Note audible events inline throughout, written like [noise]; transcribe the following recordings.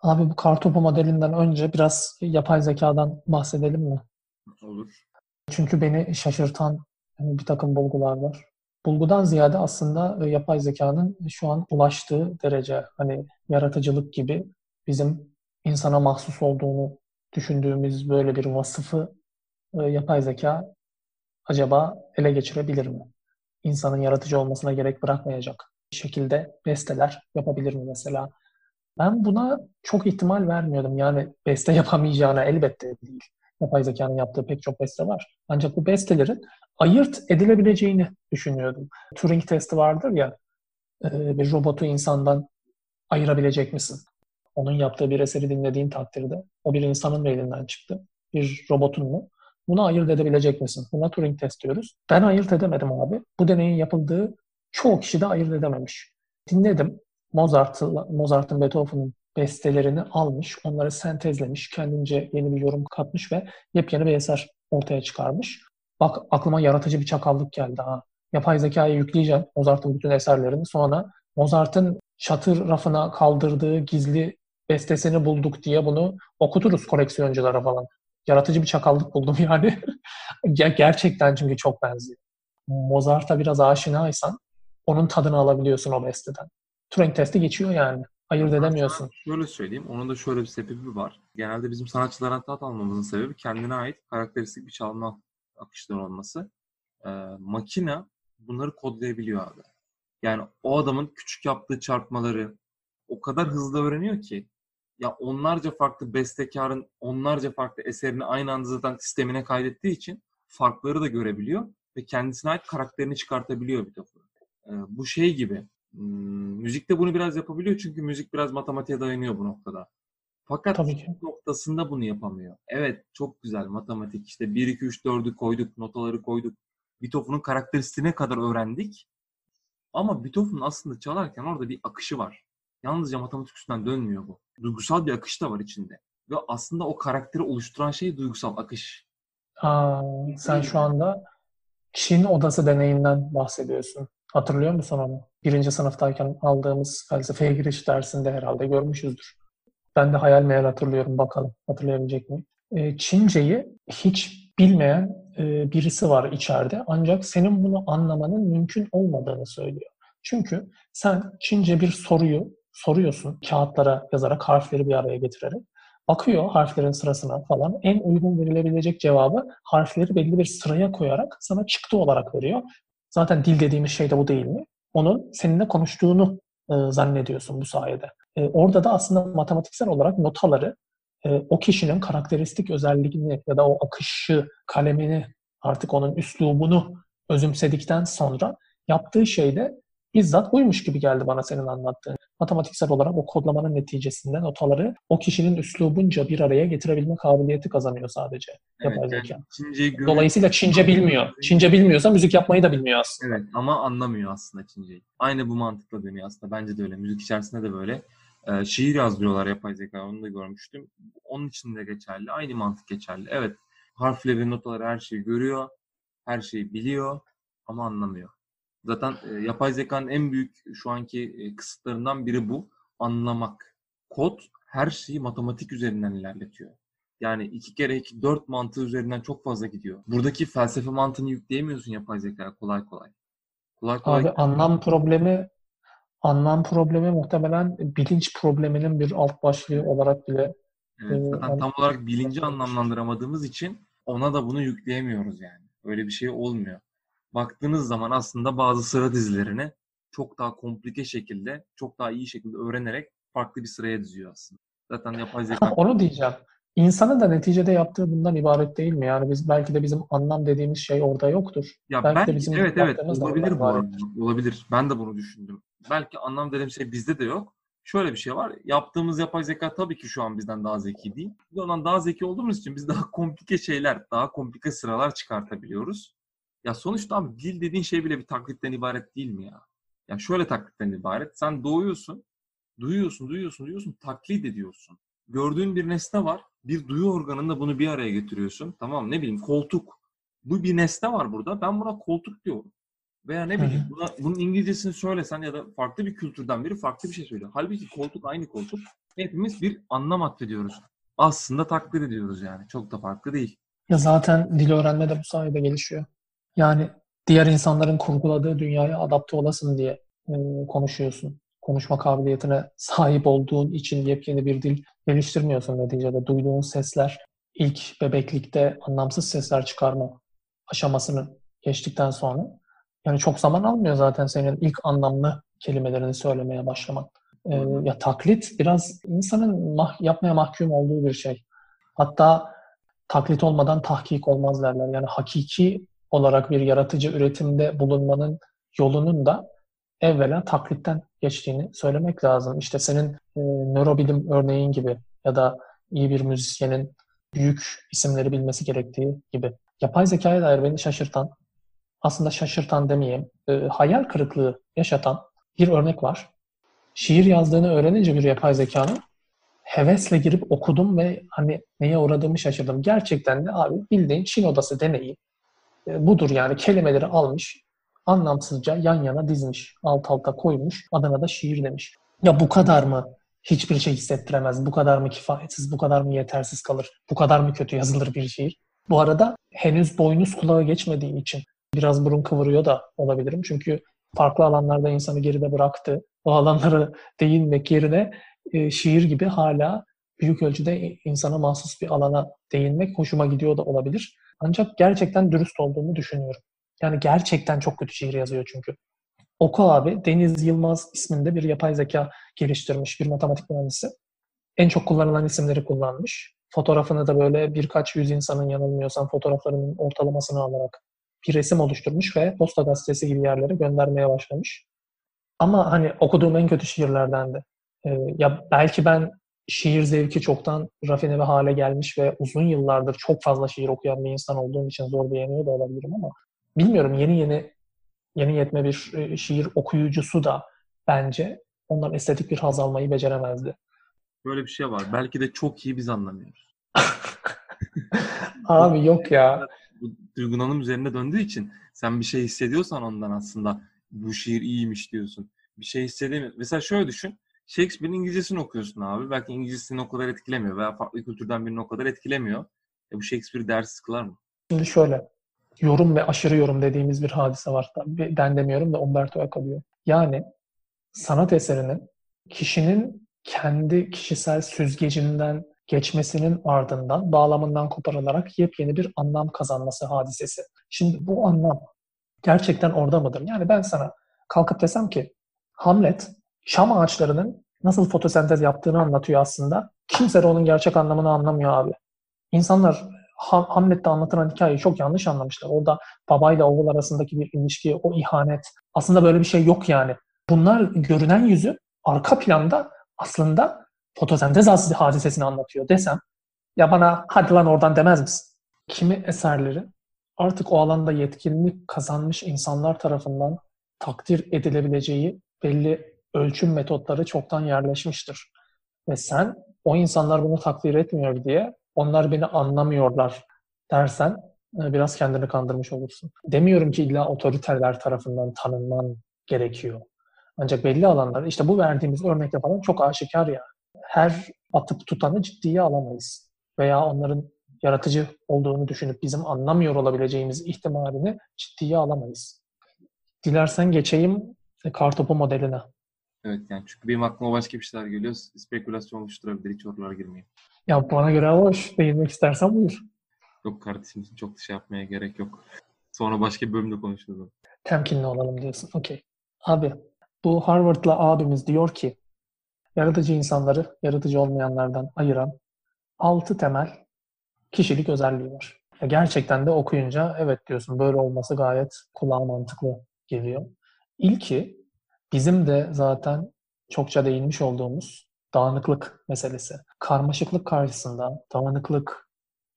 Abi bu kartopu modelinden önce biraz yapay zekadan bahsedelim mi? Olur. Çünkü beni şaşırtan e, bir takım bulgular var. Bulgudan ziyade aslında e, yapay zekanın şu an ulaştığı derece hani yaratıcılık gibi bizim insana mahsus olduğunu düşündüğümüz böyle bir vasıfı e, yapay zeka acaba ele geçirebilir mi? İnsanın yaratıcı olmasına gerek bırakmayacak şekilde besteler yapabilir mi mesela? Ben buna çok ihtimal vermiyordum. Yani beste [laughs] yapamayacağına elbette değil. Yapay zekanın yaptığı pek çok beste var. Ancak bu bestelerin ayırt edilebileceğini düşünüyordum. Turing testi vardır ya, e, bir robotu insandan ayırabilecek misin? Onun yaptığı bir eseri dinlediğin takdirde o bir insanın elinden çıktı. Bir robotun mu? Bunu ayırt edebilecek misin? Buna Turing test diyoruz. Ben ayırt edemedim abi. Bu deneyin yapıldığı çoğu kişi de ayırt edememiş. Dinledim. Mozart'ın Mozart'ın Beethoven'ın bestelerini almış, onları sentezlemiş, kendince yeni bir yorum katmış ve yepyeni bir eser ortaya çıkarmış. Bak aklıma yaratıcı bir çakallık geldi ha. Yapay zekayı yükleyeceğim Mozart'ın bütün eserlerini. Sonra Mozart'ın çatır rafına kaldırdığı gizli bestesini bulduk diye bunu okuturuz koleksiyonculara falan. Yaratıcı bir çakallık buldum [laughs] yani. Gerçekten çünkü çok benziyor. Mozart'a biraz aşinaysan onun tadını alabiliyorsun o besteden. Turing testi geçiyor yani. Ayırt edemiyorsun. Şöyle söyleyeyim. Onun da şöyle bir sebebi var. Genelde bizim sanatçılardan tat almamızın sebebi kendine ait karakteristik bir çalma akışları olması. Ee, makine bunları kodlayabiliyor abi. Yani o adamın küçük yaptığı çarpmaları o kadar hızlı öğreniyor ki ya onlarca farklı bestekarın onlarca farklı eserini aynı anda zaten sistemine kaydettiği için farkları da görebiliyor ve kendisine ait karakterini çıkartabiliyor bir defa. Ee, bu şey gibi Hmm, müzik de bunu biraz yapabiliyor çünkü müzik biraz matematiğe dayanıyor bu noktada. Fakat Tabii ki. noktasında bunu yapamıyor. Evet çok güzel matematik işte 1, 2, 3, 4'ü koyduk, notaları koyduk. Beethoven'un karakteristiğine kadar öğrendik. Ama Beethoven aslında çalarken orada bir akışı var. Yalnızca matematik üstünden dönmüyor bu. Duygusal bir akış da var içinde. Ve aslında o karakteri oluşturan şey duygusal akış. Aa, sen şu anda Çin odası deneyinden bahsediyorsun. Hatırlıyor musun onu? Birinci sınıftayken aldığımız felsefeye giriş dersinde herhalde görmüşüzdür. Ben de hayal meyal hatırlıyorum. Bakalım hatırlayabilecek miyim? E, Çince'yi hiç bilmeyen e, birisi var içeride. Ancak senin bunu anlamanın mümkün olmadığını söylüyor. Çünkü sen Çince bir soruyu soruyorsun kağıtlara yazarak harfleri bir araya getirerek. Bakıyor harflerin sırasına falan. En uygun verilebilecek cevabı harfleri belli bir sıraya koyarak sana çıktı olarak veriyor. Zaten dil dediğimiz şey de bu değil mi? Onun seninle konuştuğunu e, zannediyorsun bu sayede. E, orada da aslında matematiksel olarak notaları e, o kişinin karakteristik özelliğini ya da o akışı, kalemini, artık onun üslubunu özümsedikten sonra yaptığı şeyde bizzat buymuş gibi geldi bana senin anlattığın. Matematiksel olarak o kodlamanın neticesinde notaları o kişinin üslubunca bir araya getirebilme kabiliyeti kazanıyor sadece evet, yapay zeka. Yani Dolayısıyla Çince bilmiyor. Çince bilmiyorsa müzik yapmayı da bilmiyor aslında. Evet ama anlamıyor aslında Çince'yi. Aynı bu mantıkla dönüyor aslında. Bence de öyle. Müzik içerisinde de böyle. Ee, şiir yazdırıyorlar yapay zeka. Onu da görmüştüm. Onun için de geçerli. Aynı mantık geçerli. Evet. Harfleri, notaları her şeyi görüyor. Her şeyi biliyor ama anlamıyor. Zaten e, yapay zekanın en büyük şu anki e, kısıtlarından biri bu. Anlamak. Kod her şeyi matematik üzerinden ilerletiyor. Yani iki kere iki dört mantığı üzerinden çok fazla gidiyor. Buradaki felsefe mantığını yükleyemiyorsun yapay zekaya kolay kolay. Kolay kolay. Abi anlam problemi anlam problemi muhtemelen bilinç probleminin bir alt başlığı olarak bile Evet, e, zaten tam olarak bilinci anlamlandıramadığımız için ona da bunu yükleyemiyoruz yani. Öyle bir şey olmuyor baktığınız zaman aslında bazı sıra dizilerini çok daha komplike şekilde, çok daha iyi şekilde öğrenerek farklı bir sıraya diziyor aslında. Zaten yapay zeka... Onu diyeceğim. İnsanın da neticede yaptığı bundan ibaret değil mi? Yani biz belki de bizim anlam dediğimiz şey orada yoktur. Ya belki, belki de bizim evet evet olabilir bu arada. Olabilir. Ben de bunu düşündüm. Belki anlam dediğim şey bizde de yok. Şöyle bir şey var. Yaptığımız yapay zeka tabii ki şu an bizden daha zeki değil. Biz ondan daha zeki olduğumuz için biz daha [laughs] komplike şeyler, daha komplike sıralar çıkartabiliyoruz. Ya sonuçta abi dil dediğin şey bile bir taklitten ibaret değil mi ya? Ya şöyle taklitten ibaret. Sen doğuyorsun, duyuyorsun, duyuyorsun, duyuyorsun, taklit ediyorsun. Gördüğün bir nesne var. Bir duyu organında bunu bir araya getiriyorsun. Tamam ne bileyim koltuk. Bu bir nesne var burada. Ben buna koltuk diyorum. Veya ne bileyim buna, bunun İngilizcesini söylesen ya da farklı bir kültürden biri farklı bir şey söylüyor. Halbuki koltuk aynı koltuk. Hepimiz bir anlam atfediyoruz. Aslında taklit ediyoruz yani. Çok da farklı değil. Ya zaten dil öğrenme de bu sayede gelişiyor. Yani diğer insanların kurguladığı dünyaya adapte olasın diye e, konuşuyorsun. Konuşma kabiliyetine sahip olduğun için yepyeni bir dil geliştirmiyorsun neticede. Duyduğun sesler ilk bebeklikte anlamsız sesler çıkarma aşamasını geçtikten sonra yani çok zaman almıyor zaten senin ilk anlamlı kelimelerini söylemeye başlamak. Ee, ya taklit biraz insanın mah- yapmaya mahkum olduğu bir şey. Hatta taklit olmadan tahkik olmaz derler. Yani hakiki olarak bir yaratıcı üretimde bulunmanın yolunun da evvela taklitten geçtiğini söylemek lazım. İşte senin e, nörobilim örneğin gibi ya da iyi bir müzisyenin büyük isimleri bilmesi gerektiği gibi. Yapay zekaya dair beni şaşırtan, aslında şaşırtan demeyeyim, e, hayal kırıklığı yaşatan bir örnek var. Şiir yazdığını öğrenince bir yapay zekanın hevesle girip okudum ve hani neye uğradığımı şaşırdım. Gerçekten de abi bildiğin Çin odası deneyi budur yani kelimeleri almış, anlamsızca yan yana dizmiş, alt alta koymuş, adına da şiir demiş. Ya bu kadar mı hiçbir şey hissettiremez, bu kadar mı kifayetsiz, bu kadar mı yetersiz kalır, bu kadar mı kötü yazılır bir şiir? Bu arada henüz boynuz kulağa geçmediği için biraz burun kıvırıyor da olabilirim. Çünkü farklı alanlarda insanı geride bıraktı. O alanlara değinmek yerine e, şiir gibi hala büyük ölçüde insana mahsus bir alana değinmek hoşuma gidiyor da olabilir. Ancak gerçekten dürüst olduğumu düşünüyorum. Yani gerçekten çok kötü şiir yazıyor çünkü. Oku abi Deniz Yılmaz isminde bir yapay zeka geliştirmiş bir matematik mühendisi. En çok kullanılan isimleri kullanmış. Fotoğrafını da böyle birkaç yüz insanın yanılmıyorsam fotoğraflarının ortalamasını alarak bir resim oluşturmuş ve Posta Gazetesi gibi yerlere göndermeye başlamış. Ama hani okuduğum en kötü şiirlerdendi. Ee, ya belki ben şiir zevki çoktan rafine bir hale gelmiş ve uzun yıllardır çok fazla şiir okuyan bir insan olduğum için zor beğeniyor da olabilirim ama bilmiyorum yeni yeni yeni yetme bir e, şiir okuyucusu da bence ondan estetik bir haz almayı beceremezdi. Böyle bir şey var. Belki de çok iyi biz anlamıyoruz. [laughs] Abi yok ya. Duygunanım üzerine döndüğü için sen bir şey hissediyorsan ondan aslında bu şiir iyiymiş diyorsun. Bir şey hissedemiyorsun. Mesela şöyle düşün. Shakespeare'in İngilizcesini okuyorsun abi. Belki İngilizcesini o kadar etkilemiyor veya farklı kültürden birini o kadar etkilemiyor. E bu Shakespeare dersi kılar mı? Şimdi şöyle. Yorum ve aşırı yorum dediğimiz bir hadise var. Ben demiyorum da Umberto'ya kalıyor. Yani sanat eserinin kişinin kendi kişisel süzgecinden geçmesinin ardından bağlamından koparılarak yepyeni bir anlam kazanması hadisesi. Şimdi bu anlam gerçekten orada mıdır? Yani ben sana kalkıp desem ki Hamlet Şam ağaçlarının nasıl fotosentez yaptığını anlatıyor aslında. Kimse de onun gerçek anlamını anlamıyor abi. İnsanlar Hamlet'te anlatılan hikayeyi çok yanlış anlamışlar. Orada babayla oğul arasındaki bir ilişki, o ihanet. Aslında böyle bir şey yok yani. Bunlar görünen yüzü arka planda aslında fotosentez hadisesini anlatıyor desem ya bana hadi lan oradan demez misin? Kimi eserleri artık o alanda yetkinlik kazanmış insanlar tarafından takdir edilebileceği belli ölçüm metotları çoktan yerleşmiştir. Ve sen o insanlar bunu takdir etmiyor diye onlar beni anlamıyorlar dersen e, biraz kendini kandırmış olursun. Demiyorum ki illa otoriterler tarafından tanınman gerekiyor. Ancak belli alanlar, işte bu verdiğimiz örnekte falan çok aşikar ya. Her atıp tutanı ciddiye alamayız. Veya onların yaratıcı olduğunu düşünüp bizim anlamıyor olabileceğimiz ihtimalini ciddiye alamayız. Dilersen geçeyim kartopu modeline. Evet yani çünkü benim aklıma başka bir şeyler geliyor. Spekülasyon oluşturabilir. Hiç oralara girmeyeyim. Ya bana göre hoş. Değinmek istersen buyur. Yok kardeşim çok şey yapmaya gerek yok. Sonra başka bir bölümde konuşuruz. Temkinli olalım diyorsun. Okey. Abi bu Harvard'la abimiz diyor ki yaratıcı insanları yaratıcı olmayanlardan ayıran altı temel kişilik özelliği var. Ya gerçekten de okuyunca evet diyorsun böyle olması gayet kulağa mantıklı geliyor. İlki bizim de zaten çokça değinmiş olduğumuz dağınıklık meselesi. Karmaşıklık karşısında, dağınıklık,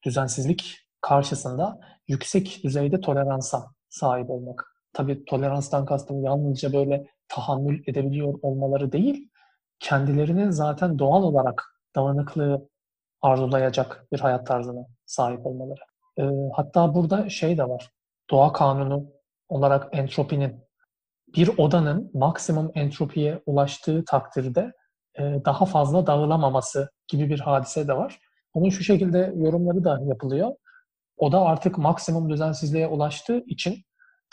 düzensizlik karşısında yüksek düzeyde toleransa sahip olmak. Tabii toleranstan kastım yalnızca böyle tahammül edebiliyor olmaları değil, kendilerinin zaten doğal olarak dağınıklığı arzulayacak bir hayat tarzına sahip olmaları. E, hatta burada şey de var. Doğa kanunu olarak entropinin bir odanın maksimum entropiye ulaştığı takdirde e, daha fazla dağılamaması gibi bir hadise de var. Bunun şu şekilde yorumları da yapılıyor. Oda artık maksimum düzensizliğe ulaştığı için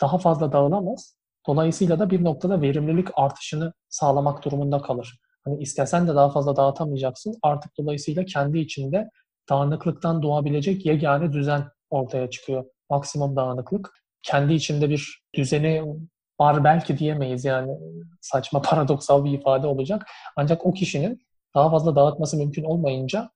daha fazla dağılamaz. Dolayısıyla da bir noktada verimlilik artışını sağlamak durumunda kalır. Hani istesen de daha fazla dağıtamayacaksın. Artık dolayısıyla kendi içinde dağınıklıktan doğabilecek yegane düzen ortaya çıkıyor. Maksimum dağınıklık. Kendi içinde bir düzeni var belki diyemeyiz yani saçma [laughs] paradoksal bir ifade olacak. Ancak o kişinin daha fazla dağıtması mümkün olmayınca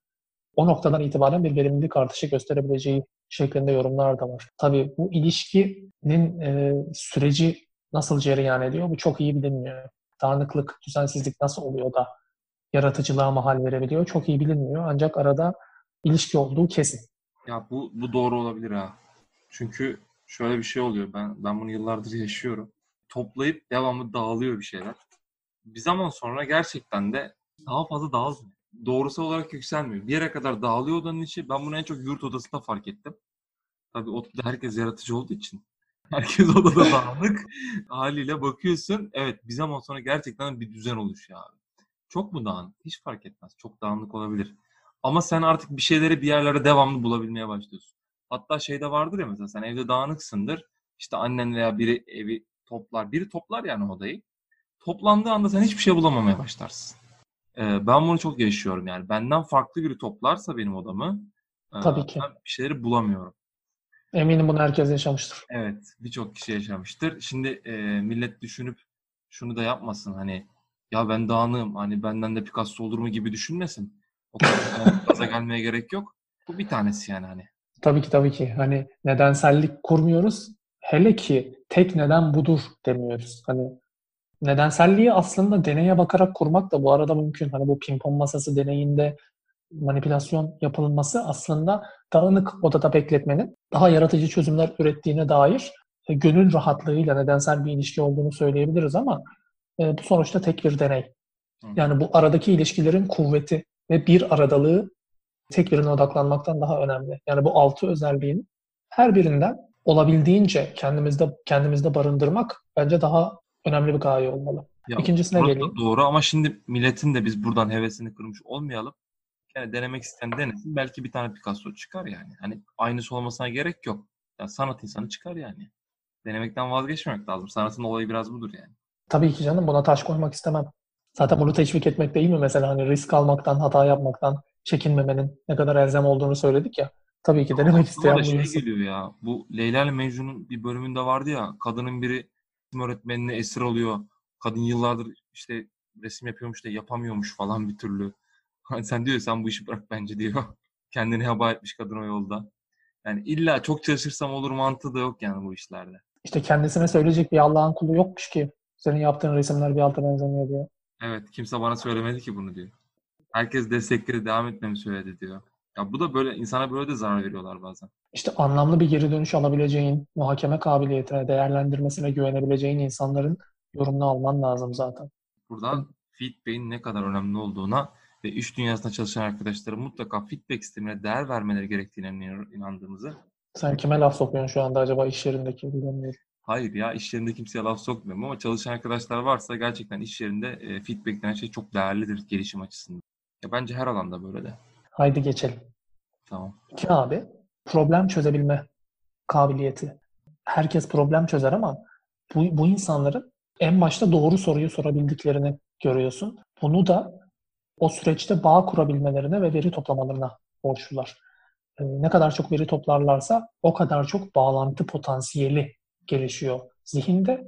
o noktadan itibaren bir verimlilik artışı gösterebileceği şeklinde yorumlar da var. Tabii bu ilişkinin e, süreci nasıl cereyan ediyor bu çok iyi bilinmiyor. Dağınıklık, düzensizlik nasıl oluyor da yaratıcılığa mahal verebiliyor çok iyi bilinmiyor. Ancak arada ilişki olduğu kesin. Ya bu, bu doğru olabilir ha. Çünkü şöyle bir şey oluyor. Ben ben bunu yıllardır yaşıyorum. Toplayıp devamlı dağılıyor bir şeyler. Bir zaman sonra gerçekten de daha fazla dağılmıyor. Doğrusal olarak yükselmiyor. Bir yere kadar dağılıyor odanın içi. Ben bunu en çok yurt odasında fark ettim. Tabii odada herkes yaratıcı olduğu için. [laughs] Herkes odada dağınık. Haliyle bakıyorsun. Evet bir zaman sonra gerçekten bir düzen oluşuyor abi. Çok mu dağınık? Hiç fark etmez. Çok dağınık olabilir. Ama sen artık bir şeyleri bir yerlere devamlı bulabilmeye başlıyorsun. Hatta şeyde vardır ya mesela sen evde dağınıksındır. İşte annen veya biri evi toplar. Biri toplar yani odayı. Toplandığı anda sen hiçbir şey bulamamaya başlarsın. Ee, ben bunu çok yaşıyorum yani. Benden farklı biri toplarsa benim odamı e, Tabii ki. ben bir şeyleri bulamıyorum. Eminim bunu herkes yaşamıştır. Evet. Birçok kişi yaşamıştır. Şimdi e, millet düşünüp şunu da yapmasın hani ya ben dağınığım hani benden de Picasso olur mu gibi düşünmesin. O kadar [laughs] gaza gelmeye gerek yok. Bu bir tanesi yani hani. Tabii ki tabii ki. Hani nedensellik kurmuyoruz. Hele ki tek neden budur demiyoruz. Hani nedenselliği aslında deneye bakarak kurmak da bu arada mümkün. Hani bu pimpon masası deneyinde manipülasyon yapılması aslında dağınık odada bekletmenin daha yaratıcı çözümler ürettiğine dair e, gönül rahatlığıyla nedensel bir ilişki olduğunu söyleyebiliriz ama e, bu sonuçta tek bir deney. Yani bu aradaki ilişkilerin kuvveti ve bir aradalığı tek birine odaklanmaktan daha önemli. Yani bu altı özelliğin her birinden olabildiğince kendimizde kendimizde barındırmak bence daha önemli bir gaye olmalı. Ya, İkincisine geleyim. Doğru ama şimdi milletin de biz buradan hevesini kırmış olmayalım. Yani denemek isteyen denesin. Belki bir tane Picasso çıkar yani. Hani aynısı olmasına gerek yok. Yani sanat insanı çıkar yani. Denemekten vazgeçmemek lazım. Sanatın olayı biraz budur yani. Tabii ki canım. Buna taş koymak istemem. Zaten bunu teşvik etmek değil mi mesela hani risk almaktan, hata yapmaktan çekinmemenin ne kadar elzem olduğunu söyledik ya. Tabii ki denemek isteyen bu şey geliyor ya. Bu Leyla ile Mecnun'un bir bölümünde vardı ya. Kadının biri resim öğretmenine esir oluyor. Kadın yıllardır işte resim yapıyormuş da yapamıyormuş falan bir türlü. Hani [laughs] sen diyor sen bu işi bırak bence diyor. [laughs] Kendini heba etmiş kadın o yolda. Yani illa çok çalışırsam olur mantığı da yok yani bu işlerde. İşte kendisine söyleyecek bir Allah'ın kulu yokmuş ki. Senin yaptığın resimler bir alta benzemiyor diyor. Evet kimse bana söylemedi ki bunu diyor. Herkes destekledi devam etmemi söyledi diyor. Ya bu da böyle insana böyle de zarar veriyorlar bazen. İşte anlamlı bir geri dönüş alabileceğin, muhakeme kabiliyetine, değerlendirmesine güvenebileceğin insanların yorumunu alman lazım zaten. Buradan feedback'in ne kadar önemli olduğuna ve iş dünyasında çalışan arkadaşlara mutlaka feedback sistemine değer vermeleri gerektiğine inandığımızı. Sen kime laf sokuyorsun şu anda acaba iş yerindeki bilmiyorum. Hayır ya iş yerinde kimseye laf sokmuyorum ama çalışan arkadaşlar varsa gerçekten iş yerinde e, feedback denen şey çok değerlidir gelişim açısından. Ya bence her alanda böyle de. Haydi geçelim. Tamam. İki abi problem çözebilme kabiliyeti. Herkes problem çözer ama bu, bu insanların en başta doğru soruyu sorabildiklerini görüyorsun. Bunu da o süreçte bağ kurabilmelerine ve veri toplamalarına borçlular. Ee, ne kadar çok veri toplarlarsa o kadar çok bağlantı potansiyeli gelişiyor zihinde.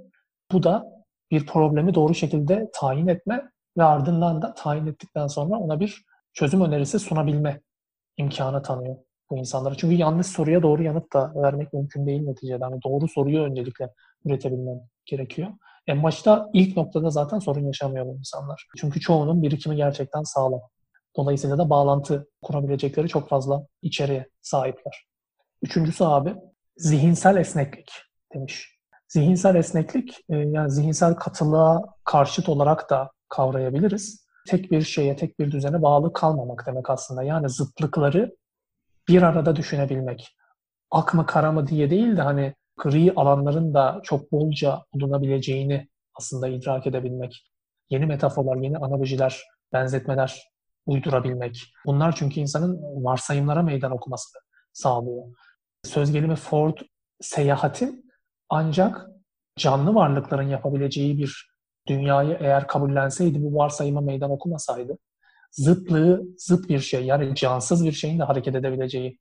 Bu da bir problemi doğru şekilde tayin etme ve ardından da tayin ettikten sonra ona bir çözüm önerisi sunabilme imkanı tanıyor bu insanlara. Çünkü yanlış soruya doğru yanıt da vermek mümkün değil neticede. Yani doğru soruyu öncelikle üretebilmen gerekiyor. En başta ilk noktada zaten sorun yaşamıyor bu insanlar. Çünkü çoğunun birikimi gerçekten sağlam. Dolayısıyla da bağlantı kurabilecekleri çok fazla içeriye sahipler. Üçüncüsü abi zihinsel esneklik demiş. Zihinsel esneklik e, yani zihinsel katılığa karşıt olarak da kavrayabiliriz. Tek bir şeye, tek bir düzene bağlı kalmamak demek aslında. Yani zıtlıkları bir arada düşünebilmek. Ak mı kara mı diye değil de hani gri alanların da çok bolca bulunabileceğini aslında idrak edebilmek. Yeni metaforlar, yeni analojiler, benzetmeler uydurabilmek. Bunlar çünkü insanın varsayımlara meydan okumasını sağlıyor. Söz gelimi Ford seyahatin ancak canlı varlıkların yapabileceği bir dünyayı eğer kabullenseydi, bu varsayıma meydan okumasaydı, zıtlığı zıt bir şey, yani cansız bir şeyin de hareket edebileceği,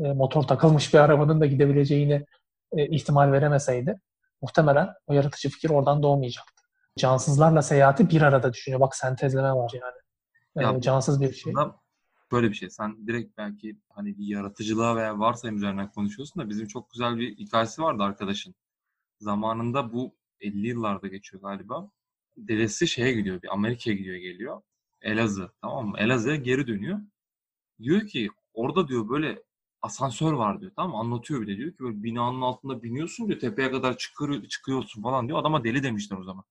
e, motor takılmış bir arabanın da gidebileceğini e, ihtimal veremeseydi, muhtemelen o yaratıcı fikir oradan doğmayacaktı. Cansızlarla seyahati bir arada düşünüyor. Bak sentezleme var yani. E, ya, cansız bir şey. Böyle bir şey. Sen direkt belki hani bir yaratıcılığa veya varsayım üzerinden konuşuyorsun da bizim çok güzel bir hikayesi vardı arkadaşın. Zamanında bu 50 yıllarda geçiyor galiba. Dedesi şeye gidiyor, bir Amerika'ya gidiyor geliyor. Elazığ, tamam mı? Elazığ'a geri dönüyor. Diyor ki orada diyor böyle asansör var diyor. Tamam mı? Anlatıyor bile diyor ki böyle binanın altında biniyorsun diyor. Tepeye kadar çıkıyor, çıkıyorsun falan diyor. Adama deli demişler o zaman.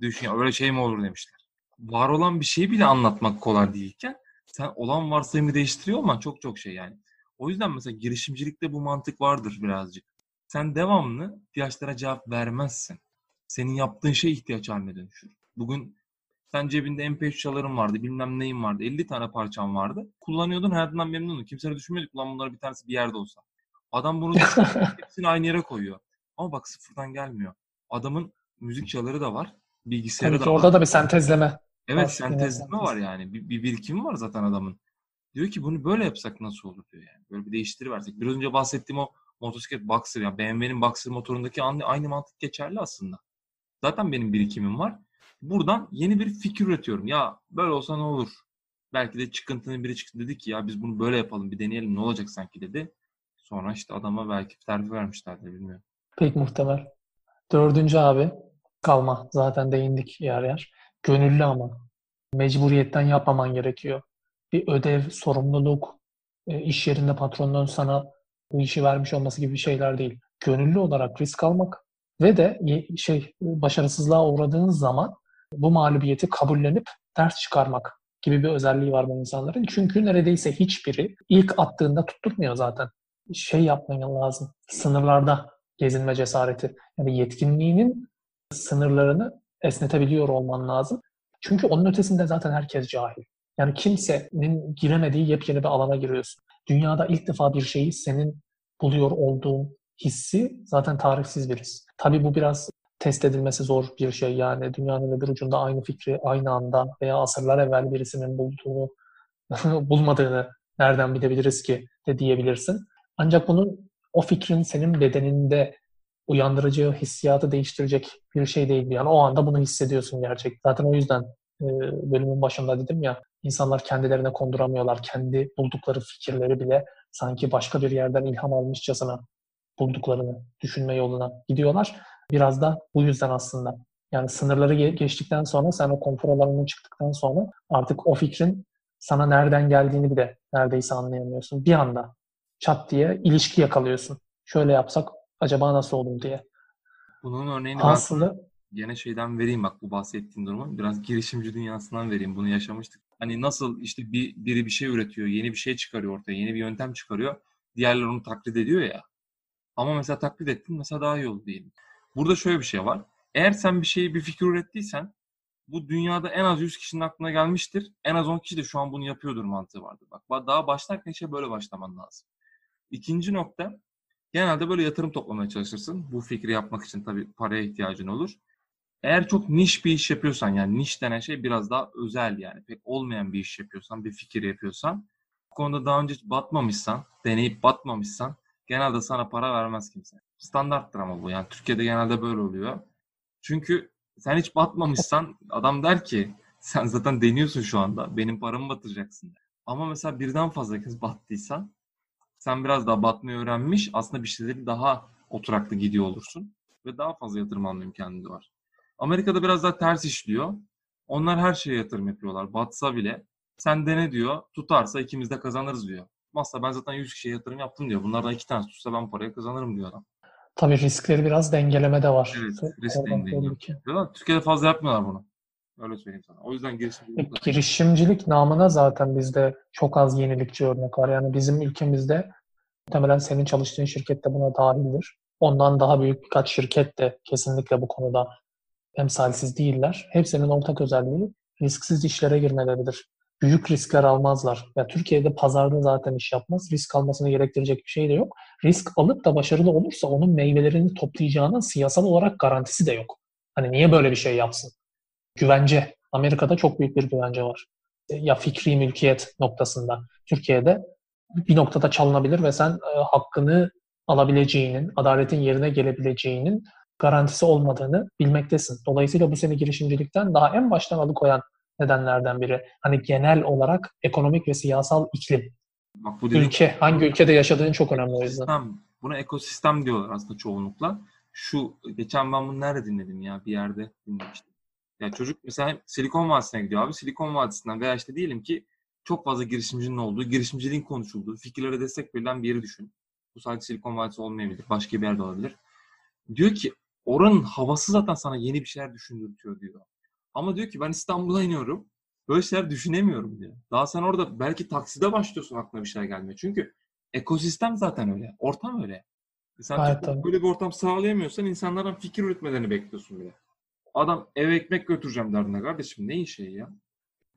Düşün öyle şey mi olur demişler. Var olan bir şeyi bile anlatmak kolay değilken sen olan varsayımı değiştiriyor ama çok çok şey yani. O yüzden mesela girişimcilikte bu mantık vardır birazcık. Sen devamlı ihtiyaçlara cevap vermezsin. Senin yaptığın şey ihtiyaç haline dönüşür. Bugün sen cebinde MP3 çalarım vardı, bilmem neyim vardı, 50 tane parçam vardı. Kullanıyordun, hayatından memnunum. Kimse de düşünmedik ulan bunları bir tanesi bir yerde olsa. Adam bunu [laughs] hepsini aynı yere koyuyor. Ama bak sıfırdan gelmiyor. Adamın müzik çaları da var, bilgisayarı Tabii da orada var. da bir sentezleme. Evet, sentezleme var yani. Bir, bir birikimi var zaten adamın. Diyor ki bunu böyle yapsak nasıl olur diyor yani. Böyle bir değiştiriversek. Biraz önce bahsettiğim o motosiklet Boxer yani BMW'nin Boxer motorundaki aynı mantık geçerli aslında. Zaten benim birikimim var. Buradan yeni bir fikir üretiyorum. Ya böyle olsa ne olur? Belki de çıkıntının biri çıktı dedi ki ya biz bunu böyle yapalım bir deneyelim ne olacak sanki dedi. Sonra işte adama belki terfi vermişlerdi bilmiyorum. Pek muhtemel. Dördüncü abi kalma. Zaten değindik yer yer. Gönüllü ama. Mecburiyetten yapmaman gerekiyor. Bir ödev, sorumluluk, e, iş yerinde patronun sana bu işi vermiş olması gibi şeyler değil. Gönüllü olarak risk almak ve de şey başarısızlığa uğradığınız zaman bu mağlubiyeti kabullenip ders çıkarmak gibi bir özelliği var bu insanların. Çünkü neredeyse hiçbiri ilk attığında tutturmuyor zaten. Şey yapman lazım. Sınırlarda gezinme cesareti. Yani yetkinliğinin sınırlarını esnetebiliyor olman lazım. Çünkü onun ötesinde zaten herkes cahil. Yani kimsenin giremediği yepyeni bir alana giriyorsun. Dünyada ilk defa bir şeyi senin buluyor olduğun hissi zaten tarifsiz bir his. Tabii bu biraz test edilmesi zor bir şey. Yani dünyanın öbür ucunda aynı fikri aynı anda veya asırlar evvel birisinin bulduğunu [laughs] bulmadığını nereden bilebiliriz ki de diyebilirsin. Ancak bunun o fikrin senin bedeninde uyandıracağı hissiyatı değiştirecek bir şey değil. Yani o anda bunu hissediyorsun gerçekten. Zaten o yüzden e, bölümün başında dedim ya insanlar kendilerine konduramıyorlar. Kendi buldukları fikirleri bile sanki başka bir yerden ilham almışçasına bulduklarını düşünme yoluna gidiyorlar. Biraz da bu yüzden aslında. Yani sınırları geçtikten sonra sen o konfor alanından çıktıktan sonra artık o fikrin sana nereden geldiğini bile neredeyse anlayamıyorsun. Bir anda çat diye ilişki yakalıyorsun. Şöyle yapsak acaba nasıl olur diye. Bunun örneğini aslında ben gene şeyden vereyim bak bu bahsettiğin durumu. Biraz girişimci dünyasından vereyim. Bunu yaşamıştık. Hani nasıl işte bir, biri bir şey üretiyor, yeni bir şey çıkarıyor ortaya, yeni bir yöntem çıkarıyor. Diğerleri onu taklit ediyor ya. Ama mesela taklit ettin mesela daha iyi oldu diyelim. Burada şöyle bir şey var. Eğer sen bir şeyi bir fikir ürettiysen bu dünyada en az 100 kişinin aklına gelmiştir. En az 10 kişi de şu an bunu yapıyordur mantığı vardır. Bak daha başlarken işe böyle başlaman lazım. İkinci nokta genelde böyle yatırım toplamaya çalışırsın. Bu fikri yapmak için tabii paraya ihtiyacın olur. Eğer çok niş bir iş yapıyorsan yani niş denen şey biraz daha özel yani pek olmayan bir iş yapıyorsan, bir fikir yapıyorsan bu konuda daha önce batmamışsan, deneyip batmamışsan genelde sana para vermez kimse. Standarttır ama bu. Yani Türkiye'de genelde böyle oluyor. Çünkü sen hiç batmamışsan adam der ki sen zaten deniyorsun şu anda. Benim paramı batıracaksın. Ama mesela birden fazla kez battıysan sen biraz daha batmayı öğrenmiş aslında bir şeyleri daha oturaklı gidiyor olursun. Ve daha fazla yatırım alma imkanı var. Amerika'da biraz daha ters işliyor. Onlar her şeye yatırım yapıyorlar. Batsa bile sen dene diyor. Tutarsa ikimiz de kazanırız diyor. Masa ben zaten 100 kişiye yatırım yaptım diyor. Bunlardan iki tanesi tutsa ben parayı kazanırım diyor adam. Tabii riskleri biraz dengeleme de var. Evet, risk dengeliyor. Türkiye'de fazla yapmıyorlar bunu. Öyle söyleyeyim sana. O yüzden girişimcilik... Girişimcilik namına zaten bizde çok az yenilikçi örnek var. Yani bizim ülkemizde muhtemelen senin çalıştığın şirket de buna dahildir. ondan daha büyük birkaç şirket de kesinlikle bu konuda emsalsiz değiller. Hepsinin ortak özelliği risksiz işlere girmeleridir. Büyük riskler almazlar. Ya Türkiye'de pazarda zaten iş yapmaz. Risk almasını gerektirecek bir şey de yok. Risk alıp da başarılı olursa onun meyvelerini toplayacağının siyasal olarak garantisi de yok. Hani niye böyle bir şey yapsın? Güvence. Amerika'da çok büyük bir güvence var. Ya fikri mülkiyet noktasında. Türkiye'de bir noktada çalınabilir ve sen e, hakkını alabileceğinin, adaletin yerine gelebileceğinin garantisi olmadığını bilmektesin. Dolayısıyla bu seni girişimcilikten daha en baştan alıkoyan nedenlerden biri. Hani genel olarak ekonomik ve siyasal iklim. Bak bu dedim, Ülke, hangi ülkede yaşadığın çok önemli o yüzden. Buna ekosistem diyorlar aslında çoğunlukla. Şu, geçen ben bunu nerede dinledim ya? Bir yerde dinlemiştim. Ya çocuk mesela Silikon Vadisi'ne gidiyor abi. Silikon Vadisi'nden veya işte diyelim ki çok fazla girişimcinin olduğu, girişimciliğin konuşulduğu, fikirlere destek verilen bir yeri düşün. Bu sadece Silikon Vadisi olmayabilir. Başka bir yerde olabilir. Diyor ki oranın havası zaten sana yeni bir şeyler düşündürtüyor diyor. Ama diyor ki ben İstanbul'a iniyorum. Böyle şeyler düşünemiyorum diyor. Daha sen orada belki takside başlıyorsun aklına bir şeyler gelmeye. Çünkü ekosistem zaten öyle. Ortam öyle. Sen evet, böyle bir ortam sağlayamıyorsan insanlardan fikir üretmelerini bekliyorsun bile. Adam eve ekmek götüreceğim derdine kardeşim ne işe ya?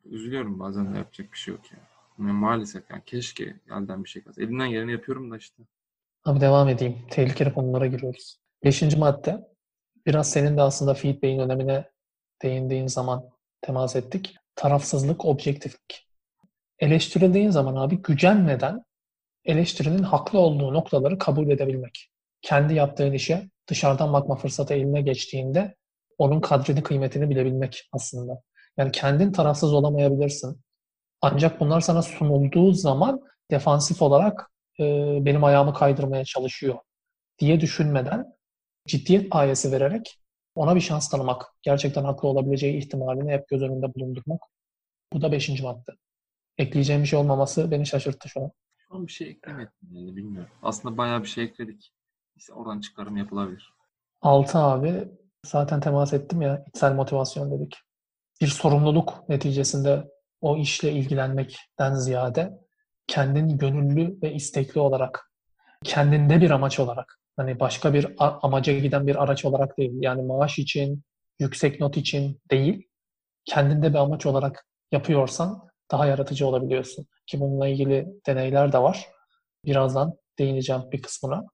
Üzülüyorum bazen de yapacak bir şey yok ya. Yani maalesef yani keşke elden bir şey kalsın. Elimden geleni yapıyorum da işte. Abi devam edeyim. Tehlikeli konulara giriyoruz. Beşinci madde. Biraz senin de aslında feedback'in önemine değindiğin zaman temas ettik. Tarafsızlık, objektiflik. Eleştirildiğin zaman abi gücenmeden eleştirinin haklı olduğu noktaları kabul edebilmek. Kendi yaptığın işe dışarıdan bakma fırsatı eline geçtiğinde onun kadrini, kıymetini bilebilmek aslında. Yani kendin tarafsız olamayabilirsin. Ancak bunlar sana sunulduğu zaman defansif olarak e, benim ayağımı kaydırmaya çalışıyor diye düşünmeden ciddiyet payesi vererek ona bir şans tanımak, gerçekten haklı olabileceği ihtimalini hep göz önünde bulundurmak. Bu da beşinci madde. Ekleyeceğim bir şey olmaması beni şaşırttı şu an. Şu an bir şey eklemedim yani bilmiyorum. Aslında bayağı bir şey ekledik. İşte oradan çıkarım yapılabilir. Altı abi zaten temas ettim ya içsel motivasyon dedik. Bir sorumluluk neticesinde o işle ilgilenmekten ziyade kendin gönüllü ve istekli olarak, kendinde bir amaç olarak, hani başka bir amaca giden bir araç olarak değil, yani maaş için, yüksek not için değil, kendinde bir amaç olarak yapıyorsan daha yaratıcı olabiliyorsun. Ki bununla ilgili deneyler de var. Birazdan değineceğim bir kısmına.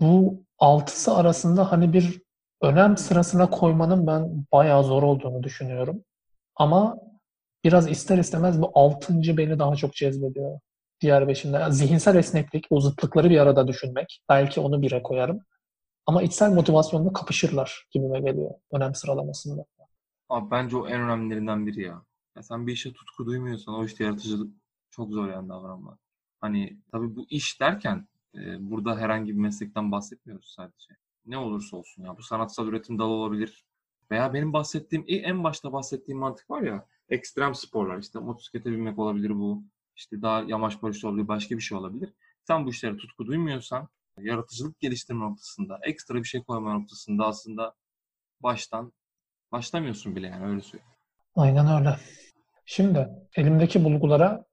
Bu altısı arasında hani bir önem sırasına koymanın ben bayağı zor olduğunu düşünüyorum. Ama biraz ister istemez bu altıncı beni daha çok cezbediyor diğer beşinde. Yani zihinsel esneklik, o zıtlıkları bir arada düşünmek. Belki onu bire koyarım. Ama içsel motivasyonla kapışırlar gibime geliyor önem sıralamasında. Abi bence o en önemlilerinden biri ya. ya. Sen bir işe tutku duymuyorsan o işte yaratıcılık çok zor yani davranmak. Hani tabii bu iş derken e, burada herhangi bir meslekten bahsetmiyoruz sadece. Ne olursa olsun ya bu sanatsal üretim dalı olabilir. Veya benim bahsettiğim en başta bahsettiğim mantık var ya ekstrem sporlar işte motosiklete binmek olabilir bu işte daha yamaç paraşütü olabilir, başka bir şey olabilir. Sen bu işlere tutku duymuyorsan yaratıcılık geliştirme noktasında, ekstra bir şey koyma noktasında aslında baştan başlamıyorsun bile yani öyle söyleyeyim. Aynen öyle. Şimdi elimdeki bulgulara